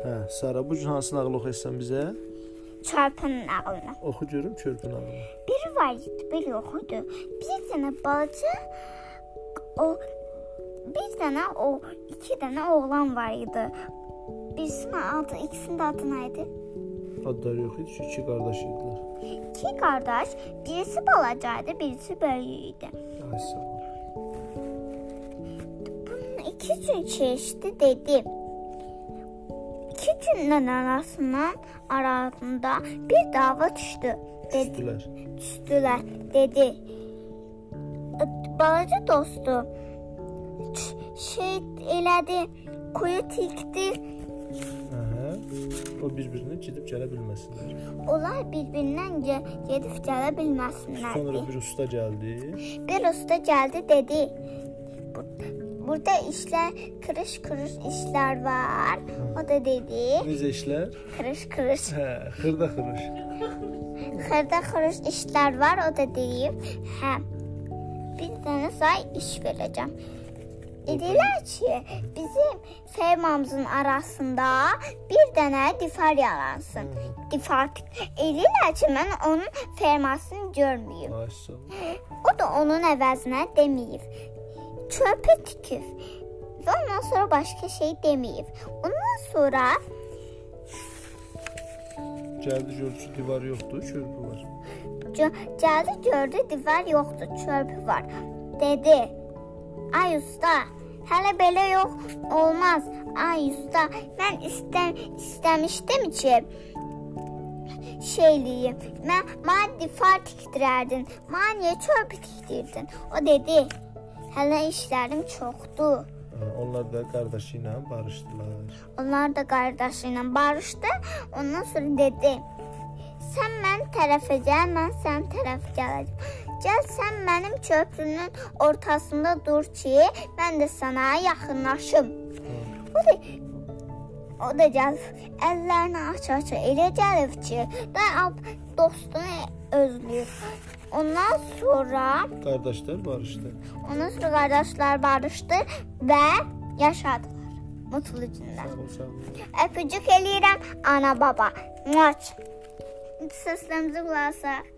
Hə, Sara, bu gün hansı nağıl oxuyursan bizə? Çarpının nağılını. Oxu görüm çörpü nağılını. Biri var idi, biri yox idi. Bir dənə balaca o bir dənə o iki dənə oğlan var idi. Birisinin adı, ikisinin də adı nə idi? Adları yox idi, çünki iki qardaş idilər. İki qardaş, birisi balaca idi, birisi böyük idi. Ay sağ ol. Bunun iki gün keçdi dedi. İki gündən arasından arasında bir dava düşdü. Dedi, Üstülər. düşdülər. Dedi. Balaca dostu ç- şey elədi, quyu tikdi. Hə. O bir-birinə gedib gələ bilməsinlər. Onlar bir-birindən ge- gedib gələ bilməsinlər. Sonra bir usta gəldi. Bir usta gəldi dedi. "Bu- Burada işlər kırış-kırış işlər var. O da dedi, Necə işlər? kırış-kırış, Hə, xırda xırış. xırda-xırış işlər var. O da deyib, hə. Bir dənə say iş verəcəm. Dedilər ki, bizim fermamızın arasında bir dənə difar yaransın. Difar eləyirlər ki, mən onun fermasını görməyim. Ay sağ ol. O da onun əvəzinə deməyib. Çöpü tikib. Və ondan sonra başqa şey deməyib. Ondan sonra Gəldi gördü divar yoxdur, çörpü var. gəldi gördü divar yoxdur, çöpü var. Dedi: "Ay usta, hələ belə yox olmaz. Ay usta, mən istəm istəmişdim ki, şeyliyim. Mən mən difar tikdirərdin. Mən niyə çöp tikdirdin?" O dedi: "Hələ işlərim çoxdur." Hə, onlar da qardaşı ilə barışdılar. Onlar da qardaşı ilə barışdı. Ondan sonra dedi: "Sən mən tərəfə gəl, mən sən tərəf gələcəm. Gəl sən mənim köprünün ortasında dur ki, mən də sənə yaxınlaşım." O da o da gəlib əllərini aç-aç elə gəlib ki, da dostunu özləyir. Ondan sonra Qardaşlar barışdı. ondan sonra qardaşlar barışdı və yaşadılar. Mutlu günlər. Sağ ol, sağ ol. Öpücük eləyirəm ana baba. Maç. Səslərimizə qulaq asaq.